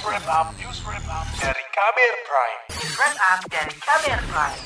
News Wrap Up, News Wrap Up dari Kamer Prime. News Wrap Up dari Kamer Prime.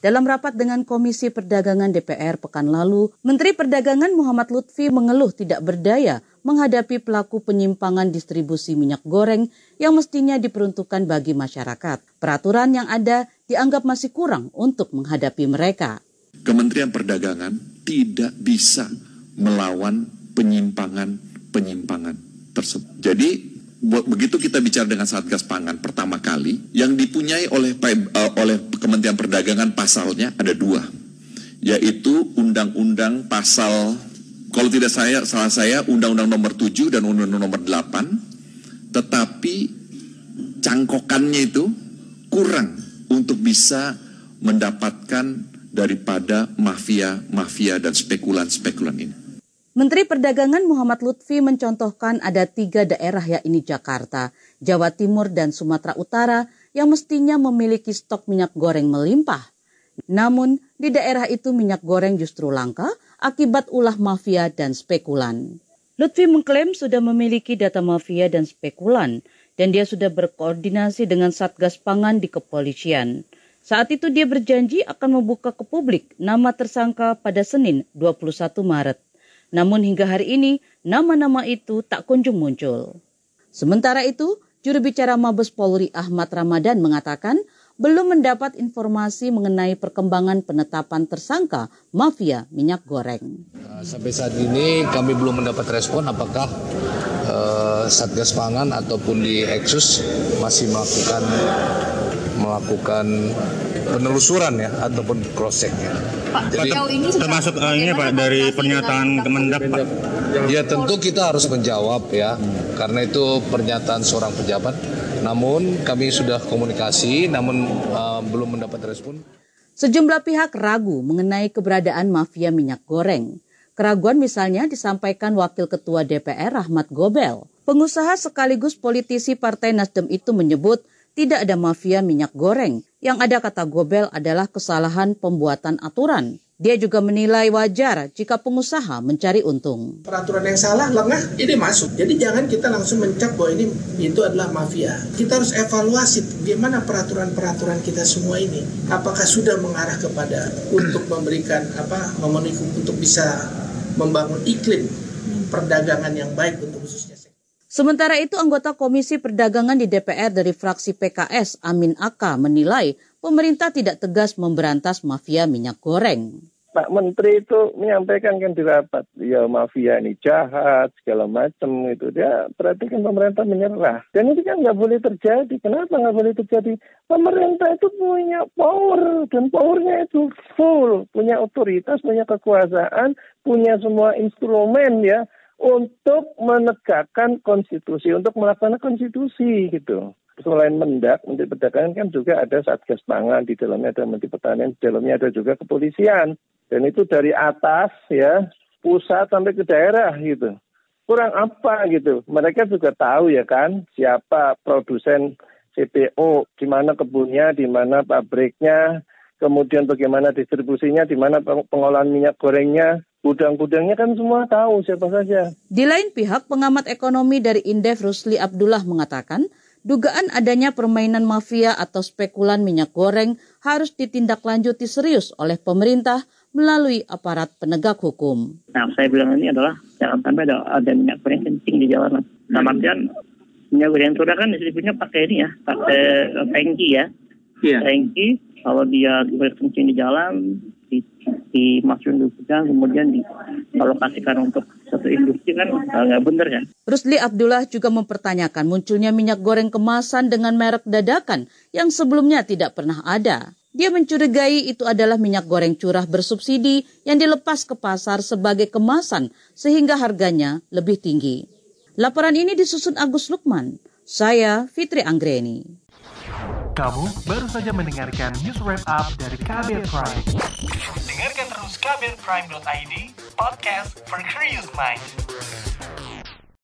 Dalam rapat dengan Komisi Perdagangan DPR pekan lalu, Menteri Perdagangan Muhammad Lutfi mengeluh tidak berdaya menghadapi pelaku penyimpangan distribusi minyak goreng yang mestinya diperuntukkan bagi masyarakat. Peraturan yang ada dianggap masih kurang untuk menghadapi mereka. Kementerian Perdagangan tidak bisa melawan penyimpangan-penyimpangan tersebut. Jadi begitu kita bicara dengan Satgas Pangan pertama kali, yang dipunyai oleh uh, oleh Kementerian Perdagangan pasalnya ada dua, yaitu Undang-Undang Pasal kalau tidak saya salah saya Undang-Undang Nomor 7 dan Undang-Undang Nomor 8, tetapi cangkokannya itu kurang untuk bisa mendapatkan daripada mafia-mafia dan spekulan-spekulan ini. Menteri Perdagangan Muhammad Lutfi mencontohkan ada tiga daerah yakni Jakarta, Jawa Timur, dan Sumatera Utara yang mestinya memiliki stok minyak goreng melimpah. Namun, di daerah itu minyak goreng justru langka akibat ulah mafia dan spekulan. Lutfi mengklaim sudah memiliki data mafia dan spekulan, dan dia sudah berkoordinasi dengan Satgas Pangan di kepolisian. Saat itu dia berjanji akan membuka ke publik nama tersangka pada Senin 21 Maret. Namun hingga hari ini nama-nama itu tak kunjung muncul. Sementara itu, juru bicara Mabes Polri Ahmad Ramadan mengatakan belum mendapat informasi mengenai perkembangan penetapan tersangka mafia minyak goreng. Nah, sampai saat ini kami belum mendapat respon apakah uh, Satgas Pangan ataupun di Exus masih melakukan melakukan penelusuran ya ataupun cross check ya. Pak, Jadi, ini termasuk uh, ini Pak dari pernyataan Kemendak Pak. Ya tentu kita harus menjawab ya hmm. karena itu pernyataan seorang pejabat. Namun kami sudah komunikasi namun uh, belum mendapat respon. Sejumlah pihak ragu mengenai keberadaan mafia minyak goreng. Keraguan misalnya disampaikan Wakil Ketua DPR Rahmat Gobel. Pengusaha sekaligus politisi Partai Nasdem itu menyebut tidak ada mafia minyak goreng. Yang ada kata Gobel adalah kesalahan pembuatan aturan. Dia juga menilai wajar jika pengusaha mencari untung. Peraturan yang salah, lengah, ini masuk. Jadi jangan kita langsung mencap bahwa ini itu adalah mafia. Kita harus evaluasi bagaimana peraturan-peraturan kita semua ini. Apakah sudah mengarah kepada untuk memberikan apa memenuhi untuk bisa membangun iklim perdagangan yang baik untuk khususnya Sementara itu anggota Komisi Perdagangan di DPR dari fraksi PKS Amin Aka menilai pemerintah tidak tegas memberantas mafia minyak goreng. Pak Menteri itu menyampaikan kan di rapat, ya mafia ini jahat, segala macam itu. Dia perhatikan pemerintah menyerah. Dan itu kan nggak boleh terjadi. Kenapa nggak boleh terjadi? Pemerintah itu punya power, dan powernya itu full. Punya otoritas, punya kekuasaan, punya semua instrumen ya untuk menegakkan konstitusi, untuk melaksanakan konstitusi gitu. Selain Mendak, Menteri Perdagangan kan juga ada Satgas Pangan, di dalamnya ada Menteri Pertanian, di dalamnya ada juga kepolisian. Dan itu dari atas ya, pusat sampai ke daerah gitu. Kurang apa gitu. Mereka juga tahu ya kan, siapa produsen CPO, di mana kebunnya, di mana pabriknya, kemudian bagaimana distribusinya, di mana pengolahan minyak gorengnya, Gudang-gudangnya kan semua tahu siapa saja. Di lain pihak, pengamat ekonomi dari Indef Rusli Abdullah mengatakan, dugaan adanya permainan mafia atau spekulan minyak goreng harus ditindaklanjuti serius oleh pemerintah melalui aparat penegak hukum. Nah, saya bilang ini adalah jangan sampai ada, ada minyak goreng kencing di jalanan. Nah, artian minyak goreng curah kan disebutnya pakai ini ya, pakai tangki ya. Iya. Tangki, kalau dia kencing di jalan, di, dimasukin di gudang kemudian dialokasikan untuk satu industri kan nggak benar kan. Rusli Abdullah juga mempertanyakan munculnya minyak goreng kemasan dengan merek dadakan yang sebelumnya tidak pernah ada. Dia mencurigai itu adalah minyak goreng curah bersubsidi yang dilepas ke pasar sebagai kemasan sehingga harganya lebih tinggi. Laporan ini disusun Agus Lukman. Saya Fitri Anggreni. Kamu baru saja mendengarkan news wrap up dari Kabel Prime. Dengarkan terus kabelprime.id, podcast for curious mind.